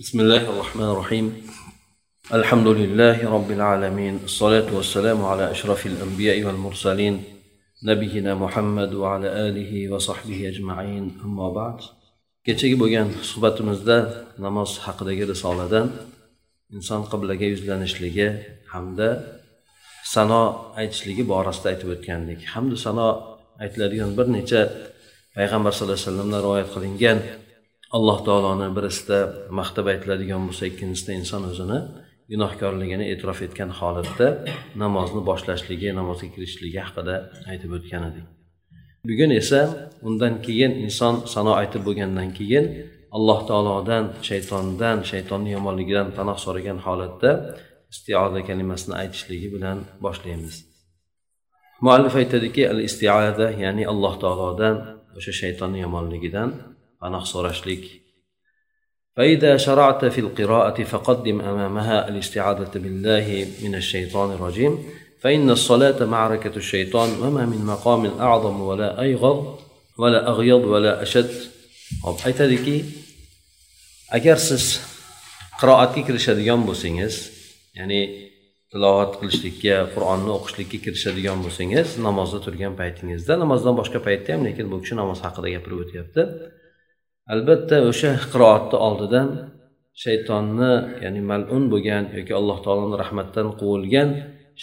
بسم الله الرحمن الرحيم الحمد لله رب العالمين الصلاة والسلام على أشرف الأنبياء والمرسلين نبينا محمد وعلى آله وصحبه أجمعين أما بعد kechagi bo'lgan suhbatimizda namoz haqidagi risoladan inson qiblaga yuzlanishligi hamda sano aytishligi borasida aytib o'tgandik hamda sano aytiladigan bir necha payg'ambar sallallohu alayhi vasallamdan rivoyat qilingan alloh taoloni birisida maqtab aytiladigan bo'lsa ikkinchisida inson o'zini gunohkorligini e'tirof etgan holatda namozni boshlashligi namozga kirishligi haqida aytib o'tgan edik. Bugun esa undan keyin inson sano aytib bo'lgandan keyin alloh taolodan shaytondan shaytonni yomonligidan panoh so'ragan holatda istioda kalimasini aytishligi bilan boshlaymiz. Muallif aytadiki al istiada ya'ni alloh taolodan o'sha shaytonni yomonligidan فنحصرش لك فإذا شرعت في القراءة فقدم أمامها الاستعادة بالله من الشيطان الرجيم. فإن الصلاة معركة الشيطان وما من مقام أعظم ولا أيغض ولا أغيض ولا أشد. أي تدكي أجر سس قراءتك رشديان بسنجس يعني tilovat qilishlikka qur'onni o'qishlikka kirishadigan bo'lsangiz namozda turgan paytingizda namozdan boshqa paytda ham lekin bu kishi namoz haqida gapirib o'tyapti albatta o'sha qiroatni oldidan shaytonni ya'ni malun bo'lgan yoki alloh taoloni rahmatdan quvilgan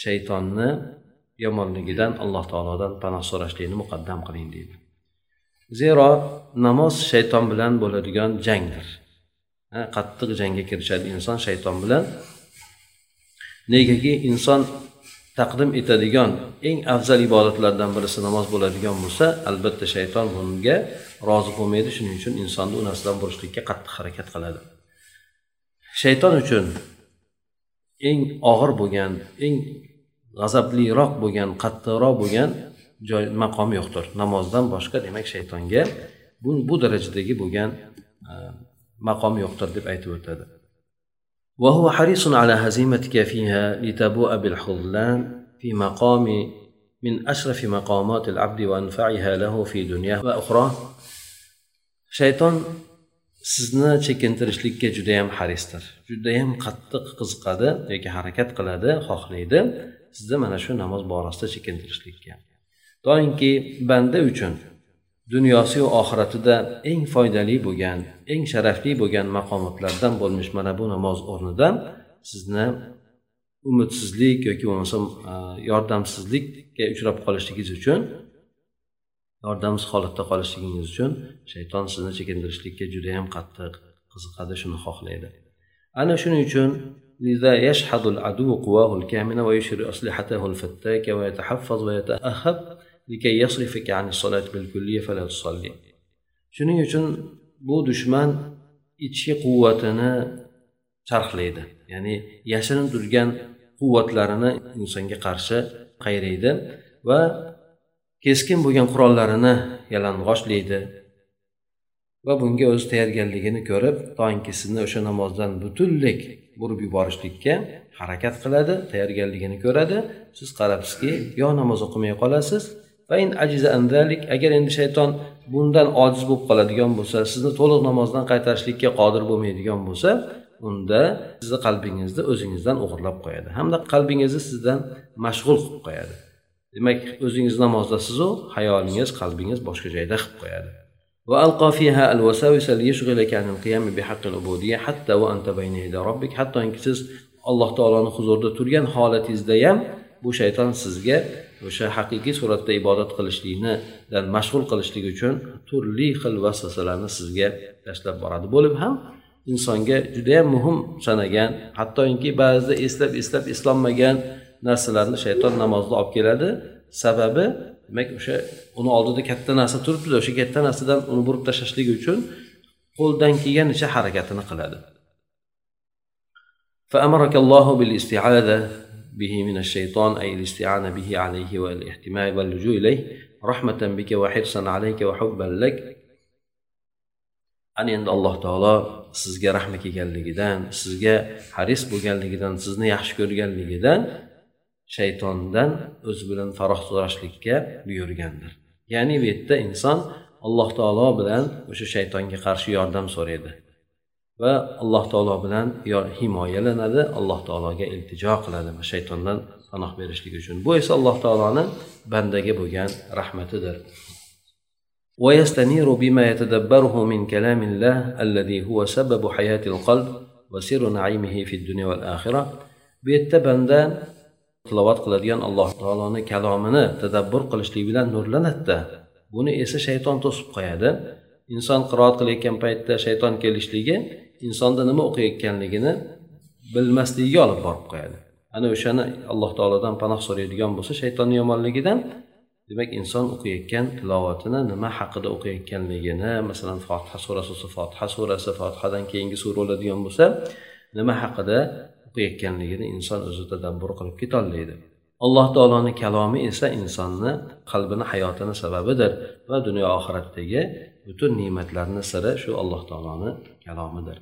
shaytonni yomonligidan alloh taolodan panoh so'rashlikni muqaddam qiling deydi. Zero namoz shayton bilan bo'ladigan jangdir. Qattiq jangga kirishadi inson shayton bilan. Negaki inson taqdim etadigan eng afzal ibodatlardan birisi namoz bo'ladigan bo'lsa albatta shayton bunga rozi bo'lmaydi shuning uchun insonni u narsadan burishlikka qattiq harakat qiladi shayton uchun eng og'ir bo'lgan eng g'azabliroq bo'lgan qattiqroq bo'lgan joy maqom yo'qdir namozdan boshqa demak shaytonga bu, bu darajadagi bo'lgan maqom yo'qdir deb aytib o'tadi وهو حريص على هزيمتك فيها لتبوء بالخذلان في مقام من أشرف مقامات العبد وأنفعها له في دنياه وأخراه shayton sizni chekintirishlikka judayam harisdir judayam qattiq qiziqadi yoki harakat qiladi xohlaydi sizni mana shu namoz borasida chekintirishlikka doimki banda uchun dunyosiyu oxiratida eng foydali bo'lgan eng sharafli bo'lgan maqomotlardan bo'lmish mana bu namoz o'rnidan sizni umidsizlik yoki bo'lmasam yordamsizlikka uchrab qolishligingiz uchun yordamsiz holatda qolishligingiz uchun shayton sizni chekintirishlikka judayam qattiq qiziqadi shuni xohlaydi ana shuning uchun لذا يشحذ العدو قواه الكامنة ويشر أسلحته الفتاكة ويتحفظ ويتأهب لكي يصرفك عن الصلاة بالكلية فلا تصلي shuning uchun bu dushman ichki quvvatini charxlaydi. Ya'ni yashirin turgan quvvatlarini insonga qarshi qayraydi va keskin bo'lgan qurollarini yalang'ochlaydi. Va bunga o'zi tayyorgarligini ko'rib toinki o'sha namozdan butunlik burib yuborishlikka harakat qiladi tayyorgarligini ko'radi. Siz qarabsizki yo namoz o'qimay qolasiz. Agar endi shayton bundan ojiz bo'lib qoladigan bo'lsa sizni to'liq namozdan qaytarishlikka qodir bo'lmaydigan bo'lsa unda sizni qalbingizni o'zingizdan o'g'irlab qo'yadi hamda qalbingizni sizdan mashg'ul qilib qo'yadi demak o'zingiz namozdasizu hayolingiz qalbingiz boshqa joyda qilib qo'yadi وألقى فيها الوساوس ليشغلك عن القيام بحق العبودية حتى وأنت بين يدي ربك حتى إنك siz alloh taoloni huzurida turgan holatingizda ham bu shayton sizga o'sha haqiqiy suratda ibodat qilishliknidan mashg'ul qilishlik uchun turli xil vasvasalarni sizga tashlab boradi bo'lib ham insonga judayam muhim sanagan hattoki ba'zida eslab eslab eslolmagan narsalarni shayton namozda olib keladi sababi demak o'sha uni oldida katta narsa turibdida o'sha katta narsadan uni burib tashlashlik uchun qo'ldan kelganicha harakatini qiladi فأمرك الله بالاستعاذة به من الشيطان أي الاستعانة به عليه والاحتماء واللجوء إليه رحمة بك وحرصا عليك وحبا لك ana endi alloh taolo sizga rahmi kelganligidan sizga haris bo'lganligidan sizni yaxshi ko'rganligidan shaytondan o'zi bilan faroh so'rashlikka buyurgandir. Ya'ni bu yerda inson alloh taolo bilan o'sha shaytonga qarshi yordam so'raydi va alloh taolo bilan himoyalanadi alloh taologa iltijo qiladi va shaytondan panoh berishlik uchun. Bu esa alloh taoloni bandaga bo'lgan rahmatidir. ويستنير بما يتدبره من كلام الله الذي هو سبب حياة القلب وسر نعيمه في الدنيا والآخرة bu yerda banda tilovat qiladigan alloh taoloni kalomini tadabbur qilishlik bilan nurlanadida buni esa shayton to'sib qo'yadi inson qiroat qilayotgan paytda shayton kelishligi insonda nima o'qiyotganligini bilmasligiga olib borib qo'yadi ana o'shani alloh taolodan panoh so'raydigan bo'lsa shaytonni yomonligidan demak inson o'qiyotgan tilovatini nima haqida o'qiyotganligini masalan fotiha surasi bo'lsa fotiha surasi fotihadan keyingi sura bo'ladigan bo'lsa nima haqida o'qiyotganligini inson o'zi tadabbur qilib ketolmaydi alloh taoloni kalomi esa insonni qalbini hayotini sababidir va dunyo oxiratdagi butun ne'matlarni siri shu alloh taoloni kalomidir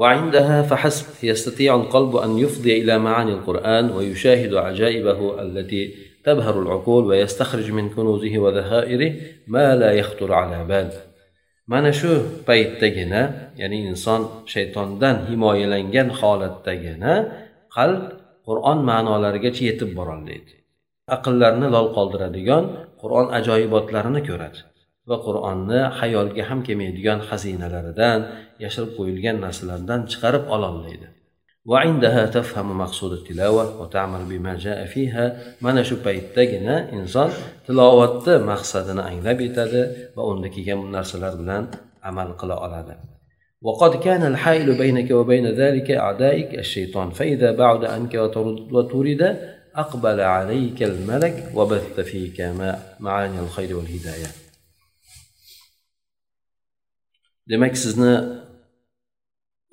وعندها فحسب يستطيع القلب أن يفضي إلى معاني القرآن ويشاهد عجائبه التي تبهر العقول ويستخرج من كنوزه وذخائره ما لا يخطر على بال mana shu paytdagina ya'ni inson shaytondan himoyalangan holatdagina qalb qur'on ma'nolarigacha yetib borolmaydi aqllarni lol qoldiradigan qur'on ajoyibotlarini ko'radi va qur'onni hayolga ham kelmaydigan xazinalaridan yashirib qo'yilgan narsalardan chiqarib ololmaydi وعندها تفهم مقصود التلاوة وتعمل بما جاء فيها. mana shu paytdagina inson tilovatni maqsadini anglab yetadi va unda kelgan narsalar bilan amal qila oladi وقد كان الحائل بينك وبين ذلك أعدائك الشيطان فإذا بعد عنك وترد أقبل عليك الملك وبث فيك معاني الخير والهداية. Demak sizni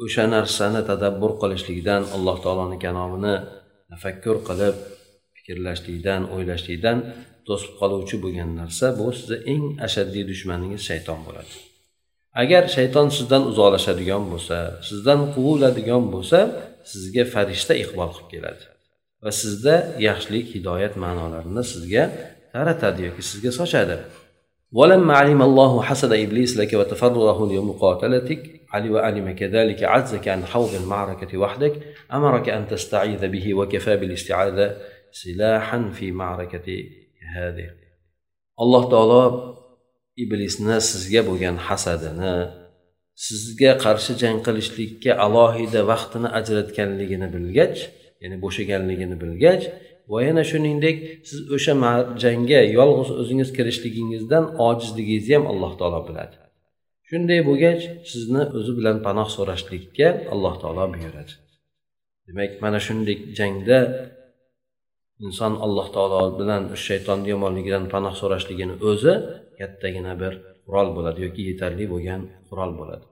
o'sha narsani tadabbur qilishlikdan alloh taoloni kalomini tafakkur qilib fikrlashlikdan o'ylashlikdan to'sib qoluvchi bo'lgan narsa bu sizni eng ashaddiy dushmaningiz shayton bo'ladi. Agar shayton sizdan uzoqlashadigan bo'lsa sizdan quviladigan bo'lsa sizga farishta iqbol qilib keladi va sizda yaxshilik hidoyat ma'nolarini sizga taratadi yoki sizga sochadi. ولما علم الله حسد إبليس لك وتفرغه لمقاتلتك وعلم كذلك عجزك عن حوض المعركة وحدك أمرك أن تستعيذ به وكفى بالاستعاذة سلاحا في معركة هذه الله تعالى iblisni sizga bo'lgan hasadini sizga qarshi jang qilishlikka alohida vaqtini ajratganligini bilgach ya'ni bo'shaganligini bilgach va yana shuningdek siz o'sha jangga yolg'iz o'zingiz kirishligingizdan ojizligingizni ham alloh taolo biladi. Shunday bo'lgach sizni o'zi bilan panoh so'rashlikka alloh taolo buyuradi. Demak mana shunday jangda inson alloh taolo bilan shaytonni yomonligidan panoh so'rashligini o'zi kattagina bir qurol bo'ladi yoki yetarli bo'lgan qurol bo'ladi.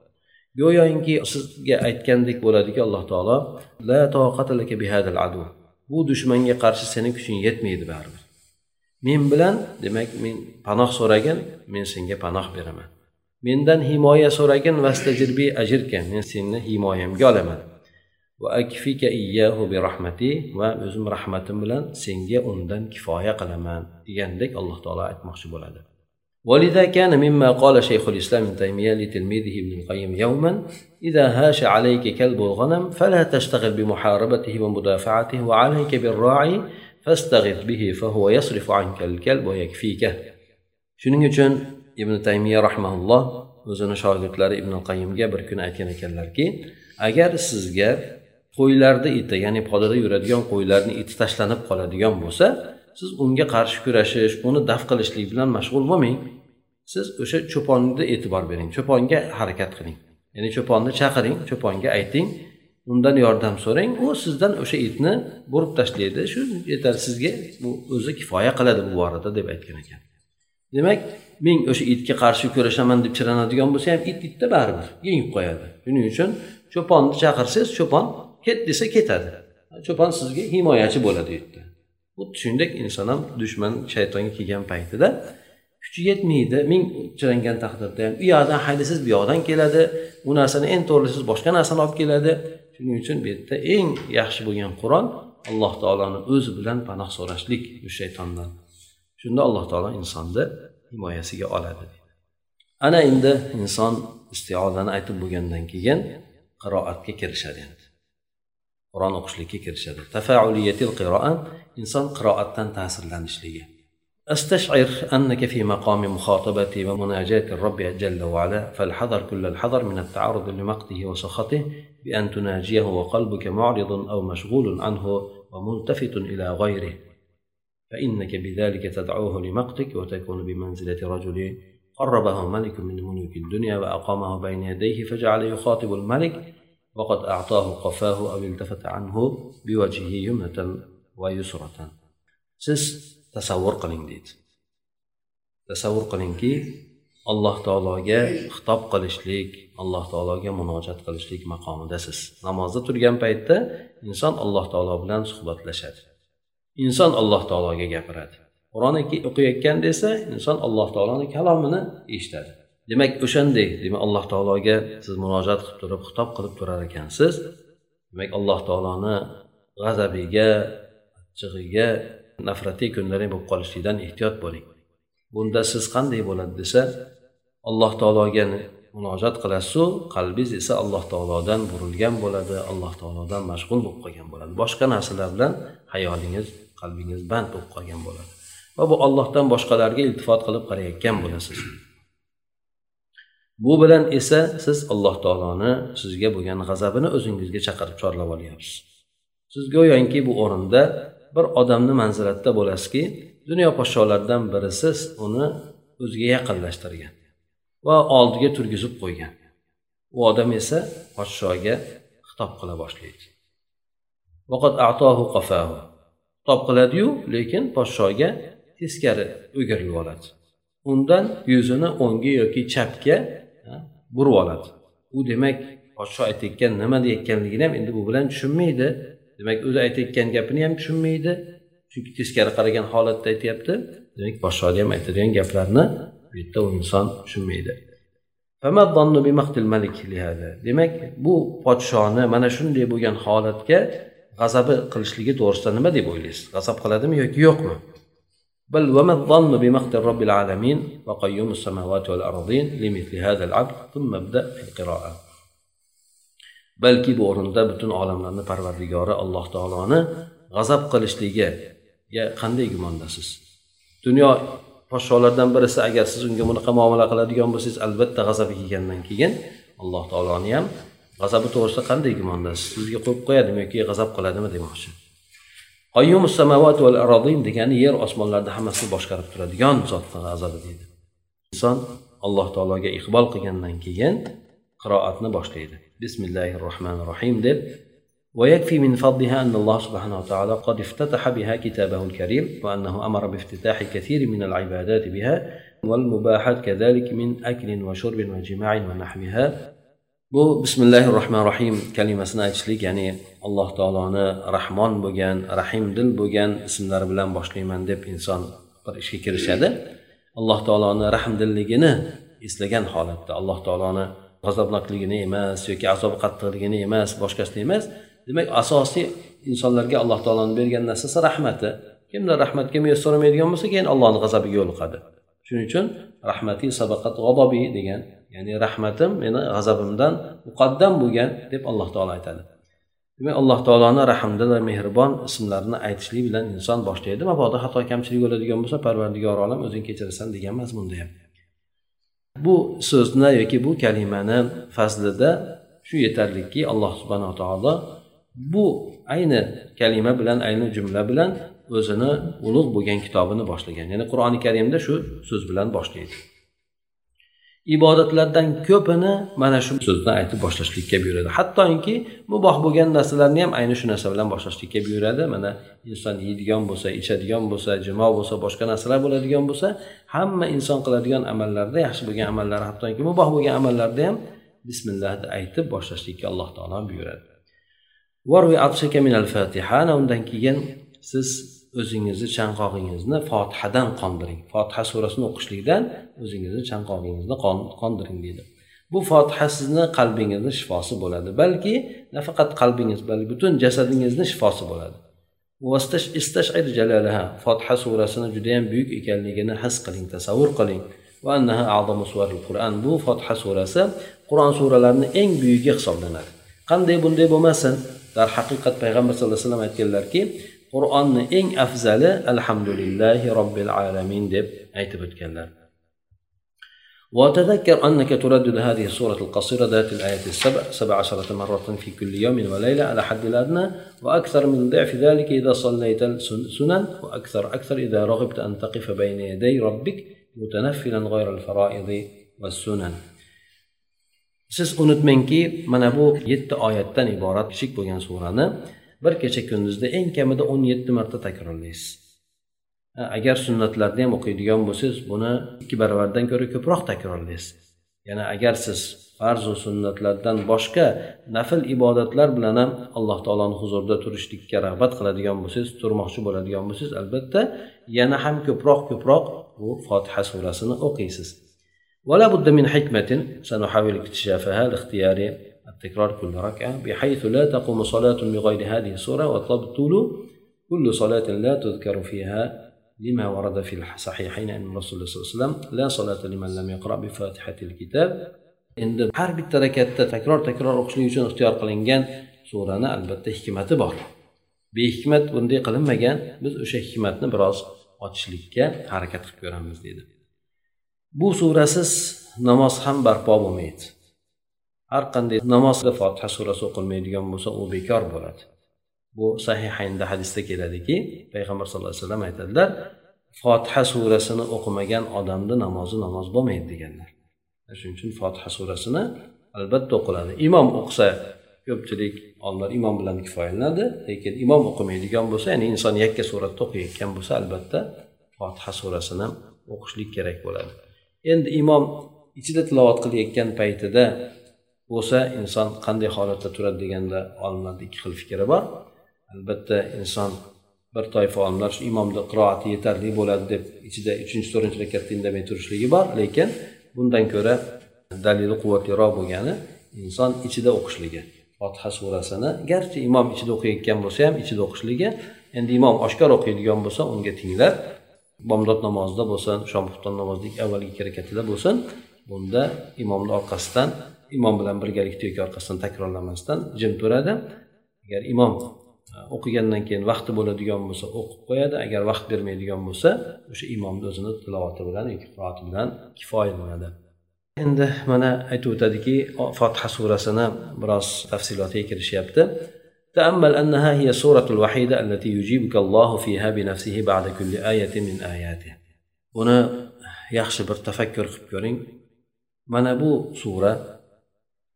Go'yoki sizga aytgandek bo'ladiki alloh taolo la bihadal adu. bu dushmanga qarshi seni kuching yetmaydi baribir men bilan demak men panoh so'ragin men senga panoh beraman mendan himoya so'ragin vastajirbi ajirka men seni himoyamga olaman va akfika iyyahu bi rahmati va o'zim rahmatim bilan senga undan kifoya qilaman degandek alloh taolo aytmoqchi bo'ladi ولذا كان مما قال شيخ الإسلام ابن تيمية لتلميذه ابن القيم يوما إذا هاش عليك كلب الغنم فلا تشتغل بمحاربته ومدافعته وعليك بالراعي فاستغث به فهو يصرف عنك الكلب ويكفيك shuning uchun ibn taymiya rahmaulloh o'zini shogirdlari ibn qayimga bir kuni aytgan ekanlarki agar sizga qo'ylarni iti ya'ni podada yuradigan qo'ylarni iti tashlanib qoladigan bo'lsa siz unga qarshi kurashish uni daf qilishlik bilan mashg'ul bo'lmang siz o'sha cho'ponni e'tibor bering cho'ponga harakat qiling Ya'ni cho'ponni chaqiring cho'ponga ayting. Undan yordam so'rang. U sizdan o'sha itni burib tashlaydi. Shu yetar sizga bu o'zi kifoya qiladi bu borada deb aytgan ekan. Demak men o'sha itga qarshi kurashaman deb chiranadigan bo'lsa ham it itda baribir yengib qo'yadi. Shuning uchun cho'ponni chaqirsangiz cho'pon ket desa ketadi. Cho'pon sizga himoyachi bo'ladi u yerda xuddi shuningdek inson ham dushman shaytonga kelgan paytida kuchi yetmaydi. Ming chirangan taqdirda ham. U yoqdan haydasangiz bu yoqdan keladi. U narsani eng to'g'risiz boshqa narsani olib keladi. Shuning uchun bu yerda eng yaxshi bo'lgan qur'on alloh taoloni o'zi bilan panoh so'rashlik u shaytondan. Shunda alloh taolo insonni himoyasiga oladi. Ana endi inson istiodani aytib bo'lgandan keyin qiroatga kirishadi endi. Qur'on o'qishlikka kirishadi. Tafauliyatil qiroa inson qiroatdan ta'sirlanishligi. أستشعر أنك في مقام مخاطبتي ومناجاة الرب جل وعلا فالحذر كل الحذر من التعرض لمقته وسخطه بأن تناجيه وقلبك معرض أو مشغول عنه وملتفت إلى غيره. فإنك بذلك تدعوه لمقتك وتكون بمنزلة رجل قربه ملك من ملوك الدنيا وأقامه بين يديه فجعل يخاطب الملك وقد أعطاه قفاه أو التفت عنه بوجهه يمنة ويسرة. Tasavvur qiling deydi. Tasavvur qilingki alloh taologa xitob qilishlik alloh taologa munojat qilishlik maqomidasiz namozda turgan paytda inson alloh taolo bilan suhbatlashadi. Inson alloh taologa gapiradi. Qur'on o'qiyotganda esa inson alloh taoloni kalomini eshitadi. Demak o'shanday demak alloh taologa siz murojaat qilib turib xitob qilib turar ekansiz demak alloh taoloni g'azabiga achchig'iga nafratli kunlaring bo'lib qolishlikdan ehtiyot bo'ling. Bunda siz qanday bo'ladi desa alloh taologa murojaat qilasizu qalbingiz esa alloh taolodan burilgan bo'ladi alloh taolodan mashg'ul bo'lib qolgan bo'ladi. Boshqa narsalar bilan hayolingiz qalbingiz band bo'lib qolgan bo'ladi. Va bu ollohdan boshqalarga iltifot qilib qarayotgan bo'lasiz. Bu bilan esa siz alloh taoloni sizga bo'lgan g'azabini o'zingizga chaqirib chorlab olyapsiz. Siz go'yoki bu o'rinda bir odamni manzilatda bo'lasizki dunyo podsholaridan birisi uni o'ziga yaqinlashtirgan va oldiga turgizib qo'ygan. U odam esa podshoga xitob qila boshlaydi. Xitob qiladiyu lekin podshoga teskari o'girilib oladi. Undan yuzini o'ngga yoki chapga burib oladi. U demak podsho aytayotgan nima deyayotganligini ham endi bu bilan tushunmaydi. demak o'zi aytayotgan gapini ham tushunmaydi chunki teskari qaragan holatda aytyapti demak podshoni ham aytadigan gaplarni bu yerda u inson tushunmaydi demak bu podshoni mana shunday bo'lgan holatga g'azabi qilishligi to'g'risida nima deb o'ylaysiz g'azab qiladimi yoki yo'qmi بل وما الظن بمقت رب العالمين وقيوم السماوات والأرضين لمثل هذا العبد ثم ابدأ في القراءة balki bu o'rinda butun olamlarni parvardigori alloh taoloni g'azab qilishligiga qanday gumondasiz? Dunyo podsholardan birisi agar siz unga bunaqa muomala qiladigan bo'lsangiz albatta g'azabi kelgandan keyin alloh taoloni ham g'azabi to'g'risida qanday gumondasiz? Sizga qo'yib qo'yadimi yoki g'azab qiladimi demoqchi? Arodin degani yer osmonlarni hammasini boshqarib turadigan zotni g'azabi deydi. Inson alloh taologa iqbol qilgandan keyin qiroatni boshlaydi bismillahi rohmanir rohim deb ويكفي من فضلها أن الله سبحانه وتعالى قد افتتح بها كتابه الكريم وأنه أمر بافتتاح كثير من العبادات بها والمباحات كذلك من أكل وشرب وجماع ونحوها. بو بسم الله الرحمن الرحيم كلمة سنة ليك يعني الله تعالى أنا رحمن بوجان رحيم دل بوغان اسم دار بلان بوشلي من دب إنسان برشي الله تعالى أنا رحم دل لجنة اسلغان حالة الله تعالى أنا g'azabnokligini emas yoki azobi qattiqligini emas boshqasini emas. Demak asosiy insonlarga alloh taoloni bergan narsasi rahmati. Kimdir rahmatga muyassar bo'lmaydigan bo'lsa keyin allohni g'azabiga yo'liqadi. Shuning uchun rahmati sabaqat g'azobi degan ya'ni rahmatim meni g'azabimdan muqaddam bo'lgan deb alloh taolo aytadi. Demak alloh taoloni rahmdil va mehribon ismlarini aytishlik bilan inson boshlaydi mabodo xato kamchilik bo'ladigan bo'lsa parvardigor olam o'zing kechirasan degan mazmunda ham. Bu so'zni yoki bu kalimani fazlida shu yetarliki alloh subhanaa taolo bu ayni kalima bilan ayni jumla bilan o'zini ulug' bo'lgan kitobini boshlagan. Ya'ni qur'oni karimda shu so'z bilan boshlaydi. Ibodatlardan ko'pini mana shu so'zni aytib boshlashlikka buyuradi. Hattoki muboh bo'lgan narsalarni ham ayni shu narsa bilan boshlashlikka buyuradi. Mana inson yeydigan bo'lsa ichadigan bo'lsa jimo bo'lsa boshqa narsalar bo'ladigan bo'lsa hamma inson qiladigan amallarda yaxshi bo'lgan amallar hattoki muboh bo'lgan amallarda ham bismillahni aytib boshlashlikka alloh taolo buyuradi. Undan keyin siz o'zingizni chanqog'ingizni fotihadan qondiring. Fotiha surasini o'qishlikdan o'zingizni chanqog'ingizni qondiring deydi. Bu fotiha sizni qalbingizni shifosi bo'ladi balki nafaqat qalbingiz balki butun jasadingizni shifosi bo'ladi. Fotiha surasini judayam buyuk ekanligini his qiling tasavvur qiling. Bu fotiha surasi qur'on suralarini eng buyugi hisoblanadi. Qanday bunday bo'lmasin darhaqiqat payg'ambar sallallohu alayhi vasallam aytganlarki qur'onni eng afzali alhamdulillahi robbil alamin deb aytib o'tganlar. وتذكر أنك تردد هذه السورة القصيرة ذات الآية السبع سبع عشرة مرة في كل يوم وليلة على حد الأدنى وأكثر من ضعف ذلك إذا صليت السنن وأكثر أكثر إذا رغبت أن تقف بين يدي ربك متنفلا غير الفرائض والسنن siz unutmangki mana bu yetti oyatdan iborat kichik bo'lgan surani bir kecha kunduzda eng kamida o'n yetti marta takrorlaysiz agar sunnatlarni ham o'qiydigan bo'lsangiz buni ikki baravardan ko'ra ko'proq takrorlaysiz yana agar siz farzu sunnatlardan boshqa nafl ibodatlar bilan ham alloh taoloni huzurida turishlikka rag'bat qiladigan bo'lsangiz turmoqchi bo'ladigan bo'lsangiz albatta yana ham ko'proq ko'proq bu fotiha surasini o'qiysiz ولا بد من حكمة سنحاول اكتشافها لاختيار تكرار كل ركعة بحيث لا تقوم صلاة بغير هذه السورة وتبطل كل صلاة لا تذكر فيها لما ورد في الصحيحين أن الرسول صلى الله عليه وسلم لا صلاة لمن لم يقرأ بفاتحة الكتاب. عند حرب التركات تكرار تكرار يجون اختيار قلنجان؟ سورة البتة حكمة بار. بحكمة وندي قلن مجان بس أشي حكمة نبراز وتشليك حركة خبيرها مزيدة. بو سورة سس نماز هم برقابو ميت. Har qanday namozda fotiha surasi o'qilmaydigan bo'lsa u bekor bo'ladi. Bu sahihaynda hadisda keladiki payg'ambar sallallohu alayhi vasallam aytadilar fotiha surasini o'qimagan odamni namozi namoz bo'lmaydi deganlar. Shuning uchun fotiha surasini albatta o'qiladi. Imom o'qisa ko'pchilik olimlar imom bilan kifoyalanadi lekin imom o'qimaydigan bo'lsa ya'ni inson yakka suratda o'qiyotgan bo'lsa albatta fotiha surasini o'qishlik kerak bo'ladi. Endi imom ichida tilovat qilayotgan paytida bo'lsa inson qanday holatda turadi deganda olimlarni ikki xil fikri bor. Albatta inson bir toifa olimlar shu imomni qiroati yetarli bo'ladi deb ichida uchinchi to'rtinchi rakatda indamay turishligi bor lekin bundan ko'ra dalili quvvatliroq bo'lgani inson ichida o'qishligi. Fotiha surasini garchi imom ichida o'qiyotgan bo'lsa ham ichida o'qishligi endi imom oshkor o'qiydigan bo'lsa unga tinglab bomdod namozida bo'lsin shom xufton namozidek avvalgi ikki rakatida bo'lsin bunda imomni orqasidan imom bilan birgalikda yoki orqasidan takrorlamasdan jim turadi agar imom o'qigandan keyin vaqti bo'ladigan bo'lsa o'qib qo'yadi agar vaqt bermaydigan bo'lsa o'sha imomni o'zini tilovati bilan yoki qiroati bilan kifoyalanadi endi mana aytib o'tadiki fotiha surasini biroz tafsilotiga kirishyapti تأمل أنها هي السورة الوحيدة التي يجيبك الله فيها بنفسه بعد كل آية من آياته buni yaxshi bir tafakkur qilib ko'ring mana bu sura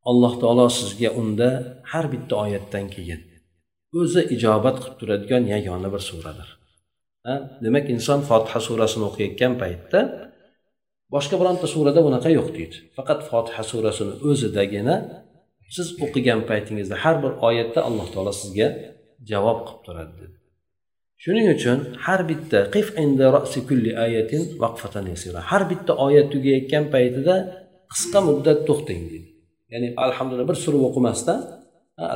alloh taolo sizga unda har bitta oyatdan keyin o'zi ijobat qilib turadigan yagona bir suradir. Demak inson fotiha surasini o'qiyotgan paytda boshqa bironta surada bunaqa yo'q deydi. Faqat fotiha surasini o'zidagina siz o'qigan paytingizda har bir oyatda alloh taolo sizga javob qilib turadi dedi. Shuning uchun har bitta qif inda rasi kulli ayatin vaqfatan yasira. Har bitta oyat tugayotgan paytida qisqa muddat to'xtang deydi ya'ni alhamdulillah bir surva o'qimasdan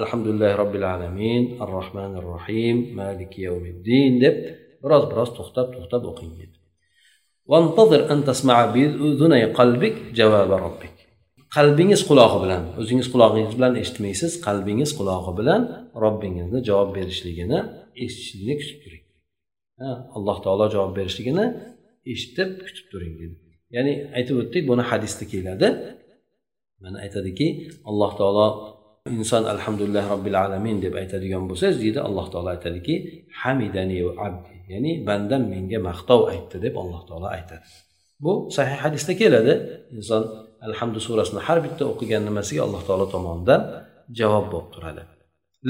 alhamdulillahi robbil alamin ar rohmanir rohim maliki yavmiddin deb biroz biroz to'xtab to'xtab o'qing dedi. Qalbingiz qulog'i bilan o'zingiz qulog'ingiz bilan eshitmaysiz qalbingiz qulog'i bilan robbingizni javob berishligini eshitishlikni kutib turing. Alloh taolo javob berishligini eshitib kutib turing dedi. Ya'ni aytib o'tdik buni hadisda keladi. Mana aytadiki alloh taolo inson alhamdulillah robbil alamin deb aytadigan bo'lsangiz deydi alloh taolo aytadiki hamidani abdi. Ya'ni bandam menga maqtov aytdi deb alloh taolo aytadi. Bu sahih hadisda keladi. Inson alhamdu surasini har bitta o'qigan nimasiga alloh taolo tomonidan javob bo'lib turadi.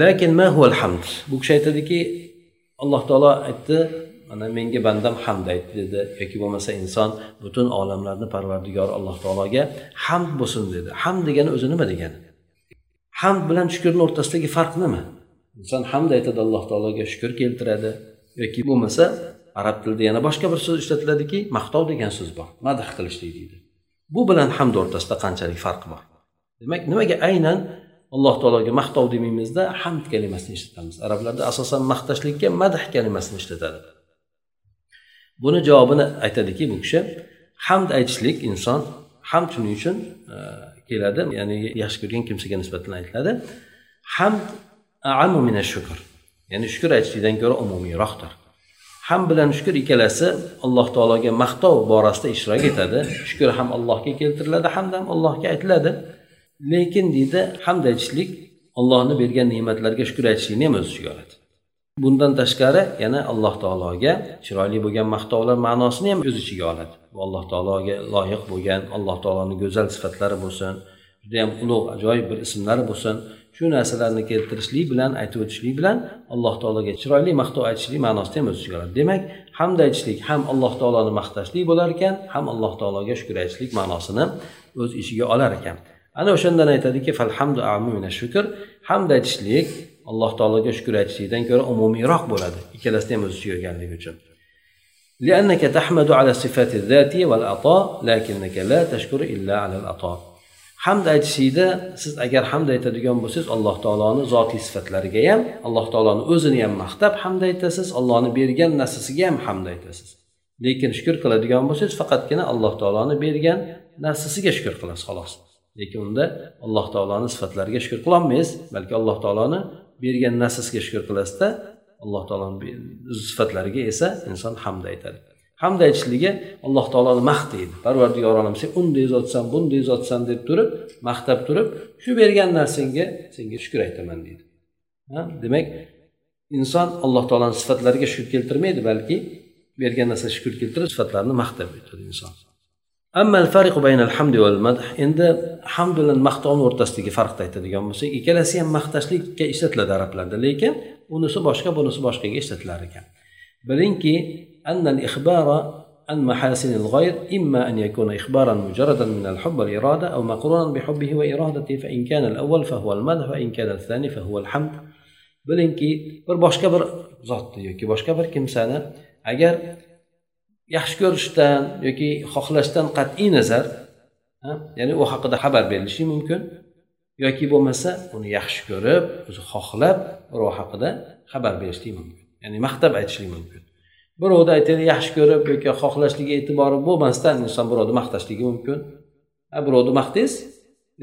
Lekin ma huval hamd bu kishi aytadiki alloh taolo aytdi mana menga bandam hamd aytdi dedi. Yoki bo'lmasa inson butun olamlarni parvardigori alloh taologa hamd bo'lsin dedi. Hamd degani o'zi nima degani? Hamd bilan shukurni o'rtasidagi farq nima? Inson hamd aytadi alloh taologa shukur keltiradi. Yoki bo'lmasa arab tilida yana boshqa bir so'z ishlatiladiki maqtov degan so'z bor madh qilishlik deydi. Bu bilan hamd o'rtasida qanchalik farq bor? Demak nimaga aynan alloh taologa maqtov demaymizda hamd kalimasini ishlatamiz? Arablarda asosan maqtashlikka madh kalimasini ishlatadi. Buni javobini aytadiki bu kishi hamd aytishlik inson hamd shuning uchun e, keladi ya'ni yaxshi ko'rgan kimsaga nisbatan aytiladi. Hamd shukr. Ya'ni shukur aytishlikdan ko'ra umumiyroqdir. Ham bilan shukur ikkalasi alloh taologa maqtov borasida ishtirok etadi. Shukur ham allohga keltiriladi hamda ham allohga aytiladi. Lekin deydi hamd aytishlik ollohni bergan ne'matlarga shukur aytishlikni ham o'z ichiga oladi bundan tashqari yana alloh taologa chiroyli bo'lgan maqtovlar ma'nosini ham o'z ichiga oladi. Bu alloh taologa loyiq bo'lgan alloh taoloni go'zal sifatlari bo'lsin judayam ulug' ajoyib bir ismlari bo'lsin shu narsalarni keltirishlik bilan aytib o'tishlik bilan alloh taologa chiroyli maqtov aytishlik ma'nosida ham o'z ichiga oladi. Demak hamd aytishlik ham alloh taoloni maqtashlik bo'lar ekan ham alloh taologa shukur aytishlik ma'nosini o'z ichiga olar ekan. Ana o'shandan aytadiki falhamdu shukr. Hamd aytishlik alloh taologa shukur aytishlikdan ko'ra umumiyroq bo'ladi ikkalasida ham o'z ichiga olganligi uchun لأنك تحمد على الصفات الذاتي والعطاء لكنك لا تشكر إلا على العطاء hamd aytishlikda siz agar hamd aytadigan bo'lsangiz alloh taoloni zotiy sifatlariga ham alloh taoloni o'zini ham maqtab hamd aytasiz allohni bergan narsasiga ham hamd aytasiz lekin shukur qiladigan bo'lsangiz faqatgina alloh taoloni bergan narsasiga shukur qilasiz xolos lekin unda alloh taoloni sifatlariga shukur qilolmaysiz balki alloh taoloni bergan narsasiga shukur qilasizda alloh taoloni sifatlariga esa inson hamd aytadi. Hamd aytishligi alloh taoloni maqtaydi parvardigor olam sen unday zotsan bunday zotsan deb turib maqtab turib shu bergan narsangga senga shukur aytaman deydi. Demak inson alloh taoloni sifatlariga shukur keltirmaydi balki bergan narsaga shukur keltirib sifatlarini maqtab aytadi inson. Endi hamd bilan maqtovni o'rtasidagi farqni aytadigan bo'lsak ikkalasi ham maqtashlikka ishlatiladi arablarda lekin unisi boshqa bunisi boshqaga ishlatilar ekan bilingki أن الإخبار عن محاسن الغير إما أن يكون إخبارا مجردا من الحب والإرادة أو مقرونا بحبه وإرادته فإن كان الأول فهو المدح وإن كان الثاني فهو الحمد bilingki bir boshqa bir zotni yoki boshqa bir kimsani agar yaxshi ko'rishdan yoki xohlashdan qat'iy nazar ya'ni u haqida xabar berilishi mumkin. Yoki bo'lmasa uni yaxshi ko'rib o'zi xohlab birov haqida xabar berishlik mumkin ya'ni maqtab aytishlik mumkin. Birovni aytaylik yaxshi ko'rib yoki xohlashligi e'tibori bo'lmasdan inson birovni maqtashligi mumkin. Birovni maqtaysiz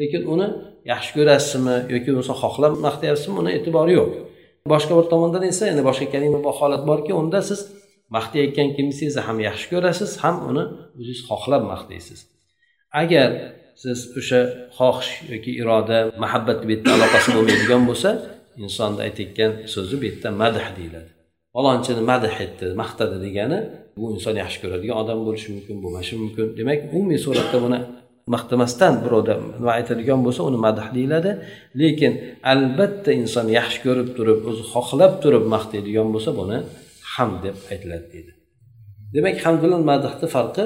lekin uni yaxshi ko'rasizmi yoki bo'lmasa xohlab maqtayapsizmi uni e'tibori yo'q. Boshqa bir tomondan esa yana boshqa kalima holat borki unda siz maqtayotgan kimsangizni ham yaxshi ko'rasiz ham uni o'zingiz xohlab maqtaysiz. Agar siz o'sha xohish yoki iroda muhabbat bu yerda aloqasi bo'lmaydigan bo'lsa insonni aytayotgan so'zi bu yerda madh deyiladi. Falonchini madh etdi maqtadi degani bu inson yaxshi ko'radigan odam bo'lishi mumkin bo'lmashi mumkin. Demak umumiy suratda buni maqtamasdan birovda nima aytadigan bo'lsa uni madh deyiladi. Lekin albatta inson yaxshi ko'rib turib o'zi xohlab turib maqtaydigan bo'lsa buni ham deb aytiladi deydi. Demak ham bilan madihni farqi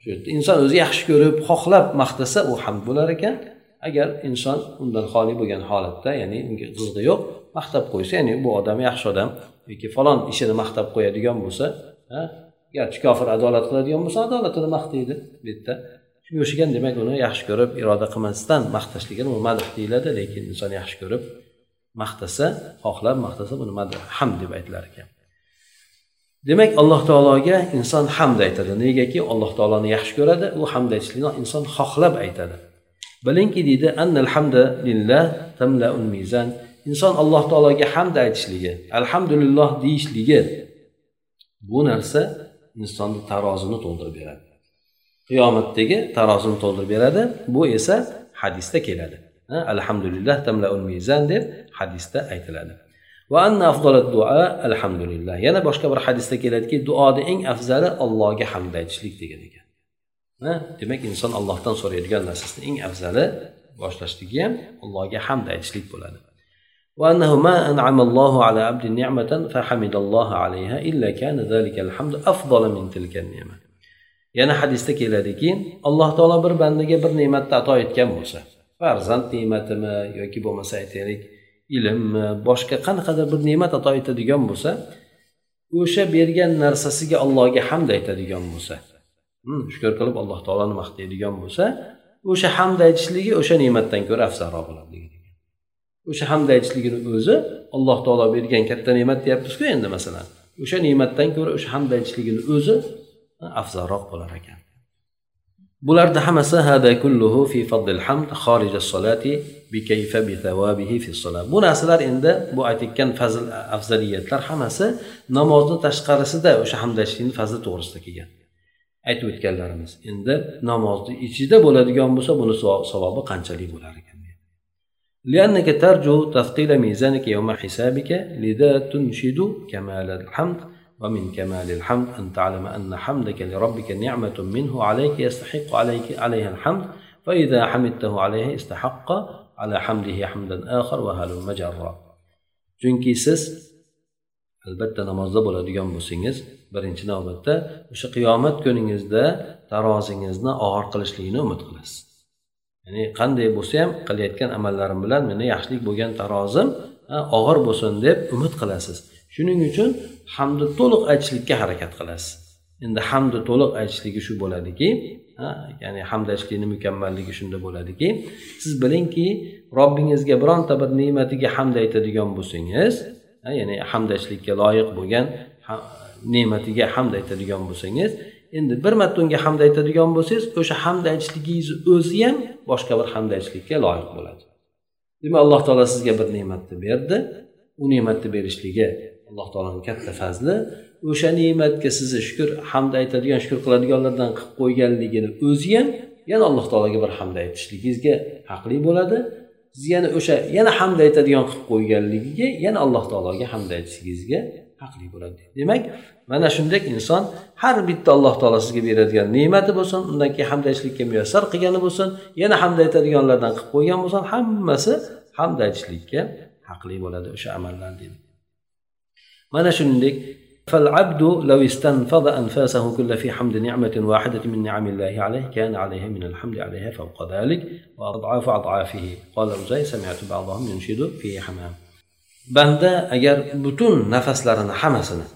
shu yerda. Inson o'zi yaxshi ko'rib xohlab maqtasa u hamd bo'lar ekan. Agar inson undan xoli bo'lgan holatda ya'ni unga qizig'i yo'q maqtab qo'ysa ya'ni bu odam yaxshi odam yoki falon ishini maqtab qo'yadigan bo'lsa garchi kofir adolat qiladigan bo'lsa adolatini maqtaydi bu yerda. Shunga o'xshagan demak uni yaxshi ko'rib iroda qilmasdan maqtashligini u madh deyiladi lekin inson yaxshi ko'rib maqtasa xohlab maqtasa buni madh ham deb aytilar ekan. Demak alloh taologa inson hamd aytadi. Negaki? Alloh taoloni yaxshi ko'radi u hamd aytishlikni inson xohlab aytadi. Bilingki deydi annal hamda lillah tamlaul mizan. Inson alloh taologa hamd aytishligi alhamdulillah deyishligi bu narsa insonni tarozini to'ldirib beradi. Qiyomatdagi tarozini to'ldirib beradi bu esa hadisda keladi. Alhamdulillah tamlaul mizan deb hadisda aytiladi. va anna duo alhamdulillah yana boshqa bir hadisda keladiki duoni eng afzali allohga hamd aytishlik degan ekan demak inson allohdan so'raydigan narsasini eng afzali boshlashligi ham allohga hamd aytishlik bo'ladi وأنه ما أنعم الله على عبد نعمة فحمد الله عليها إلا كان ذلك الحمد أفضل من تلك النعمة yana hadisda keladiki alloh taolo bir bandaga bir ne'matni ato etgan bo'lsa farzand ne'matimi yoki bo'lmasa aytaylik ilmmi e, boshqa qanaqadir bir ne'mat ato etadigan bo'lsa o'sha bergan narsasiga allohga hamd aytadigan bo'lsa hmm, shukur qilib alloh taoloni maqtaydigan bo'lsa o'sha hamd aytishligi o'sha ne'matdan ko'ra afzalroq bo'ladi. O'sha hamd aytishligini o'zi alloh taolo bergan katta ne'mat deyapmizku endi masalan. O'sha ne'matdan ko'ra o'sha hamd aytishligini o'zi afzalroq bo'lar ekan. Bularni hammasi hada kulluhu fi fadlil hamd xorij solati bikayfa bithawabihi fi solat bu narsalar endi bu aytayotgan fazl afzaliyatlar hammasi namozni tashqarisida o'sha hamd aytishlikni fazli to'g'risida kelgan aytib o'tganlarimiz endi namozni ichida bo'ladigan bo'lsa buni savobi qanchalik bo'lar ekan لأنك ترجو تثقيل ميزانك يوم حسابك لذا تنشد كمال الحمد ومن كمال الحمد أن تعلم أن حمدك لربك نعمة منه عليك يستحق عليك عليها الحمد فإذا حمدته عليه استحق ala hamdihi hamdan axir va halu majarra. Chunki siz albatta namozda bo'ladigan bo'lsangiz birinchi navbatda o'sha qiyomat kuningizda tarozingizni og'ir qilishligini umid qilasiz. Ya'ni qanday bo'lsa ham qilayotgan amallarim bilan meni yaxshilik bo'lgan tarozim og'ir bo'lsin deb umid qilasiz. Shuning uchun hamni to'liq aytishlikka harakat qilasiz. Endi hamni to'liq aytishligi shu bo'ladiki ya'ni hamd mukammalligi shunda bo'ladiki. Siz bilingki robbingizga bironta bir ne'matiga hamd aytadigan bo'lsangiz ya'ni hamd loyiq bo'lgan ne'matiga hamd aytadigan bo'lsangiz endi bir marta unga hamd aytadigan bo'lsangiz o'sha hamd aytishligingizni o'zi ham boshqa bir hamd aytishlikka loyiq bo'ladi. Demak alloh taolo sizga bir ne'matni berdi. U ne'matni berishligi alloh taoloni katta fazli. O'sha ne'matga sizni shukur hamd aytadigan shukur qiladiganlardan qilib qo'yganligini o'zi ham yana alloh taologa bir hamd aytishligingizga haqli bo'ladi. Siz yana o'sha yana hamd aytadigan qilib qo'yganligiga yana alloh taologa hamd aytishingizga haqli bo'ladi. Demak mana shunday inson har bitta alloh taolo sizga beradigan ne'mati bo'lsin undan keyin hamd aytishlikka muyassar qilgani bo'lsin yana hamd aytadiganlardan qilib qo'ygan bo'lsin hammasi hamd aytishlikka haqli bo'ladi o'sha amallar deydi mana shuningdek فالعبد لو استنفض أنفاسه كل في حمد نعمة واحدة من نعم الله عليه كان عليه من الحمد عليها فوق ذلك وأضعاف أضعافه قال أوزاي سمعت بعضهم ينشد في حمام banda agar butun nafaslarini hammasini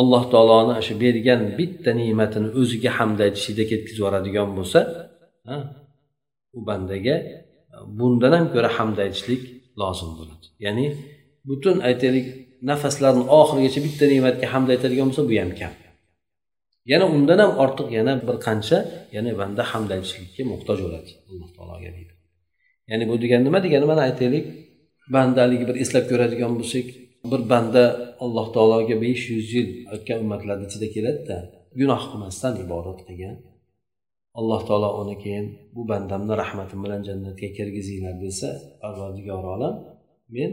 alloh taoloni shu bergan bitta ne'matini o'ziga hamd aytishlikda ketkazib yuboradigan bo'lsa u bandaga bundan ham ko'ra hamd aytishlik lozim bo'ladi ya'ni butun aytaylik nafaslarni oxirigacha bitta ne'matga hamd aytadigan bo'lsa bu ham kam. Yana undan ham ortiq yana bir qancha yana banda hamd aytishlikka muhtoj bo'ladi alloh taologa deydi. Ya'ni bu degani nima? Degani mana aytaylik bandaligi bir eslab ko'radigan bo'lsak bir banda alloh taologa besh yuz yil o'tgan ummatlarni ichida keladida gunoh qilmasdan ibodat qilgan. Alloh taolo uni keyin bu bandamni rahmatim bilan jannatga kirgizinglar desa parvardigor olam men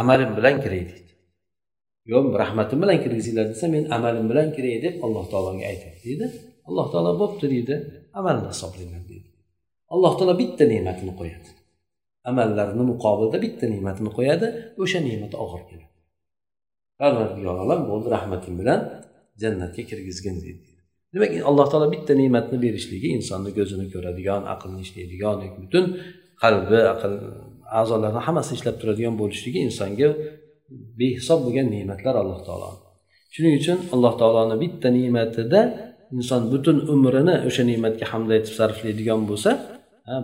amalim bilan kiray deydi yo'q rahmatim bilan kirgizinglar desa men amalim bilan kiray deb alloh taologa aytadi deydi. Alloh taolo bo'pti deydi. Amalni hisoblanglar deydi. Alloh taolo bitta ne'matini qo'yadi. Amallarni muqobilida bitta ne'matini qo'yadi o'sha ne'mat og'ir keladi. Parvardigor olam bo'ldi rahmating bilan jannatga kirgizgin deydi. Demak alloh taolo bitta ne'matni berishligi insonni ko'zini ko'radigan aqlni ishlaydigan butun qalbi aql a'zolarni hammasi ishlab turadigan bo'lishligi insonga behisob bo'lgan ne'matlar alloh taolo. Shuning uchun alloh taoloni bitta ne'matida inson butun umrini o'sha ne'matga hamd aytib sarflaydigan bo'lsa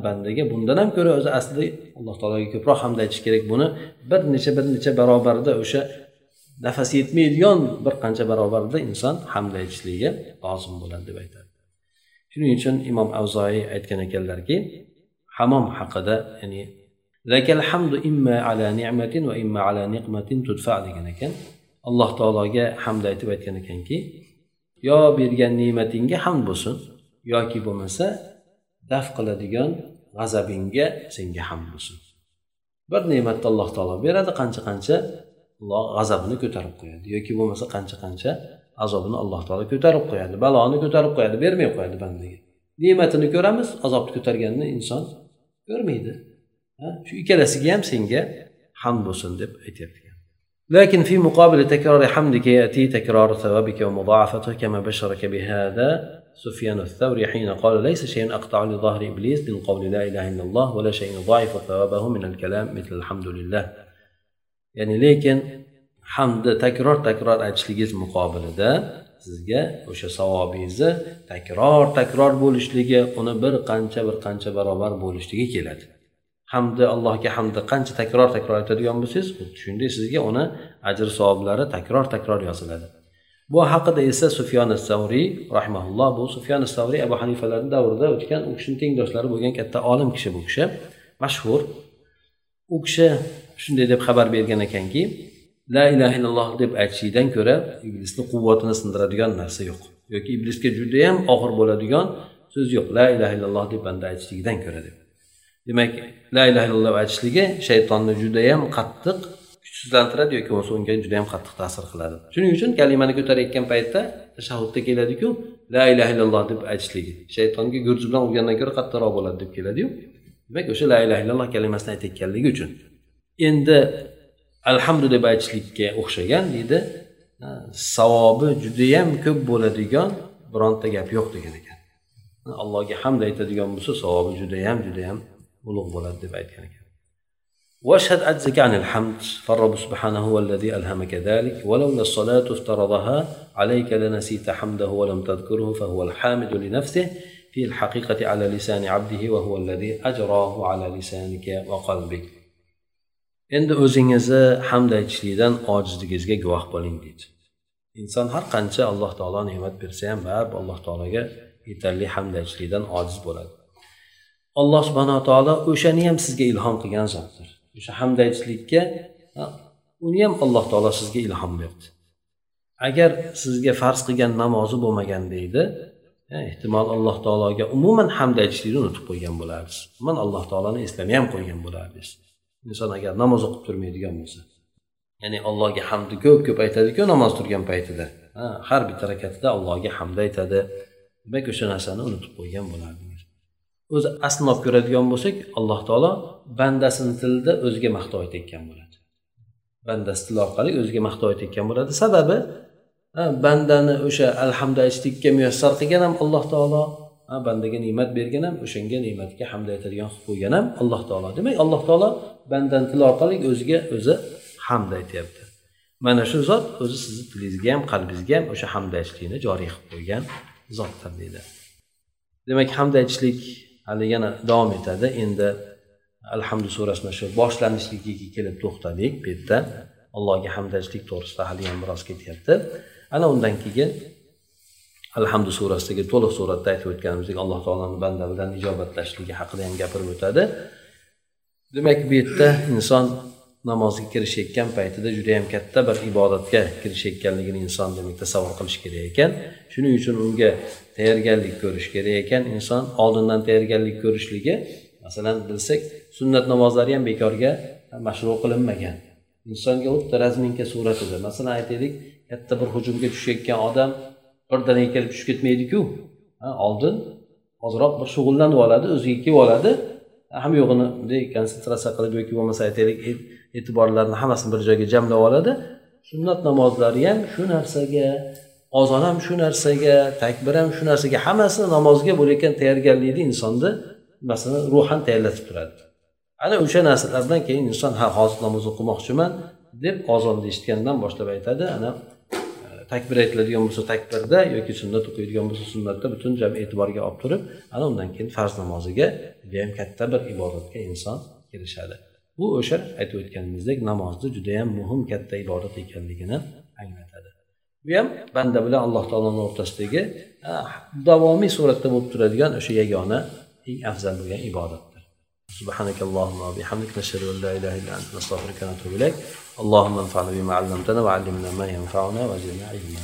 bandaga bundan ham ko'ra o'zi aslida alloh taologa ko'proq hamd aytish kerak. Buni bir necha bir necha barobarida o'sha nafas yetmaydigan bir qancha barobarida inson hamd aytishligi lozim bo'ladi deb aytadi. Shuning uchun imom avzoiy aytgan ekanlarki hamom haqida ya'ni lakal hamdu imma ala ni'matin va imma ala niqmatin tudfa degan ekan alloh taologa hamd aytib aytgan ekanki yo bergan ne'matingga hamd bo'lsin yoki bo'lmasa daf qiladigan g'azabingga senga hamd bo'lsin bir ne'matni alloh taolo beradi qancha qancha alloh g'azabini ko'tarib qo'yadi yoki bo'lmasa qancha qancha azobini alloh taolo ko'tarib qo'yadi baloni ko'tarib qo'yadi bermay qo'yadi bandaga ne'matini ko'ramiz azobni ko'targanini inson ko'rmaydi shu ikkalasiga ham senga hamd bo'lsin deb aytyapti لكن في مقابل تكرار حمدك يأتي تكرار ثوابك ومضاعفته كما بشرك بهذا سفيان الثوري حين قال ليس شيء أقطع لظهر إبليس من قول لا إله إلا الله ولا شيء يضاعف ثوابه من الكلام مثل الحمد لله ya'ni lekin hamdni takror takror aytishligingiz muqobilida sizga o'sha savobingizni takror takror bo'lishligi uni bir qancha bir qancha barobar bo'lishligi keladi Hamdi allohga hamdi qancha takror takror aytadigan bo'lsangiz xuddi shunday sizga uni ajr savoblari takror takror yoziladi. Bu haqida esa sufyon savriy rahmaulloh bu sufyon savriy abu hanifalarni davrida o'tgan u kishini tengdoshlari bo'lgan katta olim kishi bu kishi mashhur. U kishi shunday deb xabar bergan ekanki la ilaha illalloh deb aytishlikdan ko'ra iblisni quvvatini sindiradigan narsa yo'q. Yoki iblisga judayam og'ir bo'ladigan so'z yo'q. La ilaha illalloh deb banda aytishligidan ko'ra deb. Demak la ilaha illalloh aytishligi shaytonni judayam qattiq kuchsizlantiradi yoki bo'lmasa unga judayam qattiq ta'sir qiladi. Shuning uchun kalimani ko'tarayotgan paytda tashahhudda keladiku la ilaha illalloh deb aytishligi. Shaytonga gurji bilan urgandan ko'ra qattiqroq bo'ladi deb keladiyu. Demak o'sha la ilaha illalloh kalimasini aytayotganligi uchun. Endi alhamdu deb aytishlikka o'xshagan deydi savobi judayam ko'p bo'ladigan bironta gap yo'q degan ekan. Allohga hamd aytadigan bo'lsa savobi judayam judayam ulug' bo'ladi deb aytgan ekan واشهد عجزك عن الحمد فالرب سبحانه هو الذي ألهمك ذلك ولولا الصلاة افترضها عليك لنسيت حمده ولم تذكره فهو الحامد لنفسه في الحقيقة على لسان عبده وهو الذي أجراه على لسانك وقلبك endi o'zingizni hamd aytishlikdan ojizligingizga guvoh bo'ling deydi inson har qancha alloh taolo ne'mat bersa ham baribir alloh taologa yetarli hamd aytishlikdan ojiz bo'ladi Alloh subhanaa taolo o'shani ham sizga ilhom qilgan zotdir. O'sha hamd aytishlikka uni ham alloh taolo sizga ilhom berdi. Agar sizga farz qilgan namozi bo'lmaganda edi ehtimol alloh taologa umuman hamd aytishlikni unutib qo'ygan bo'lardingiz. Umuman alloh taoloni eslamay ham qo'ygan bo'lardingiz. Inson agar namoz o'qib turmaydigan bo'lsa ya'ni allohga hamdni ko'p ko'p aytadiku namoz turgan paytida har bitta rakatida allohga hamd aytadi. Demak o'sha narsani unutib qo'ygan bo'lardi o'zi aslini olib ko'radigan bo'lsak alloh taolo bandasini tilida o'ziga maqtov aytayotgan bo'ladi. Bandasi tili orqali o'ziga maqtov aytayotgan bo'ladi. Sababi bandani o'sha alhamda aytishlikka muyassar qilgan ham alloh taolo bandaga ne'mat bergan ham o'shanga ne'matga hamd aytadigan qilib qo'ygan ham alloh taolo. Demak alloh taolo bandani tili orqali o'ziga o'zi hamd aytyapti. Mana shu zot o'zi sizni tilingizga ham qalbingizga ham o'sha hamd aytishlikni joriy qilib qo'ygan zotdir deydi. Demak hamd aytishlik hali yana davom etadi. Endi alhamdu surasini shu boshlanishligiga kelib to'xtadik bu yerda. Allohga hamdajlik to'g'risida hali ham biroz ketyapti. Ana undan keyin alhamdu surasidagi to'liq suratda aytib o'tganimizdek alloh taoloni banda bilan ijobatlashligi haqida ham gapirib o'tadi. Demak bu yerda inson namozga kirishayotgan paytida judayam katta bir ibodatga kirishayotganligini inson demak tasavvur qilish kerak ekan. Shuning uchun unga tayyorgarlik ko'rish kerak ekan. Inson oldindan tayyorgarlik ko'rishligi masalan bilsak sunnat namozlari ham bekorga mashru qilinmagan. Insonga xuddi razminka suratida masalan aytaylik katta bir hujumga tushayotgan odam birdaniga kelib tushib ketmaydiku. Oldin ozroq bir shug'ullanib oladi o'ziga kelib oladi. Ham yo'g'ini bunday konsentratsiya qilib yoki bo'lmasa aytaylik e'tiborlarni hammasini bir joyga jamlab oladi. Sunnat namozlari ham shu narsaga ozon ham shu narsaga takbir ham shu narsaga hammasi namozga bo'layotgan tayyorgarlikni insonni masalan ruhan tayyorlatib turadi. Ana o'sha narsalardan keyin inson ha hozir namoz o'qimoqchiman deb ozonni eshitgandan boshlab aytadi. Ana e, takbir aytiladigan bo'lsa takbirda yoki sunnat o'qiydigan bo'lsa sunnatda butun jam e'tiborga olib turib ana undan keyin farz namoziga judayam katta bir ibodatga inson kirishadi. Bu o'sha aytib o'tganimizdek namozni judayam muhim katta ibodat ekanligini anglatadi. bu ham banda bilan alloh taoloni o'rtasidagi davomiy suratda bo'lib turadigan o'sha yagona eng afzal bo'lgan ibodatdir سبحانك اللهم وبحمدك نشهد ان لا اله الا انت نستغفرك ونتوب اليك اللهم انفعنا بما علمتنا وعلمنا ما ينفعنا وزدنا علما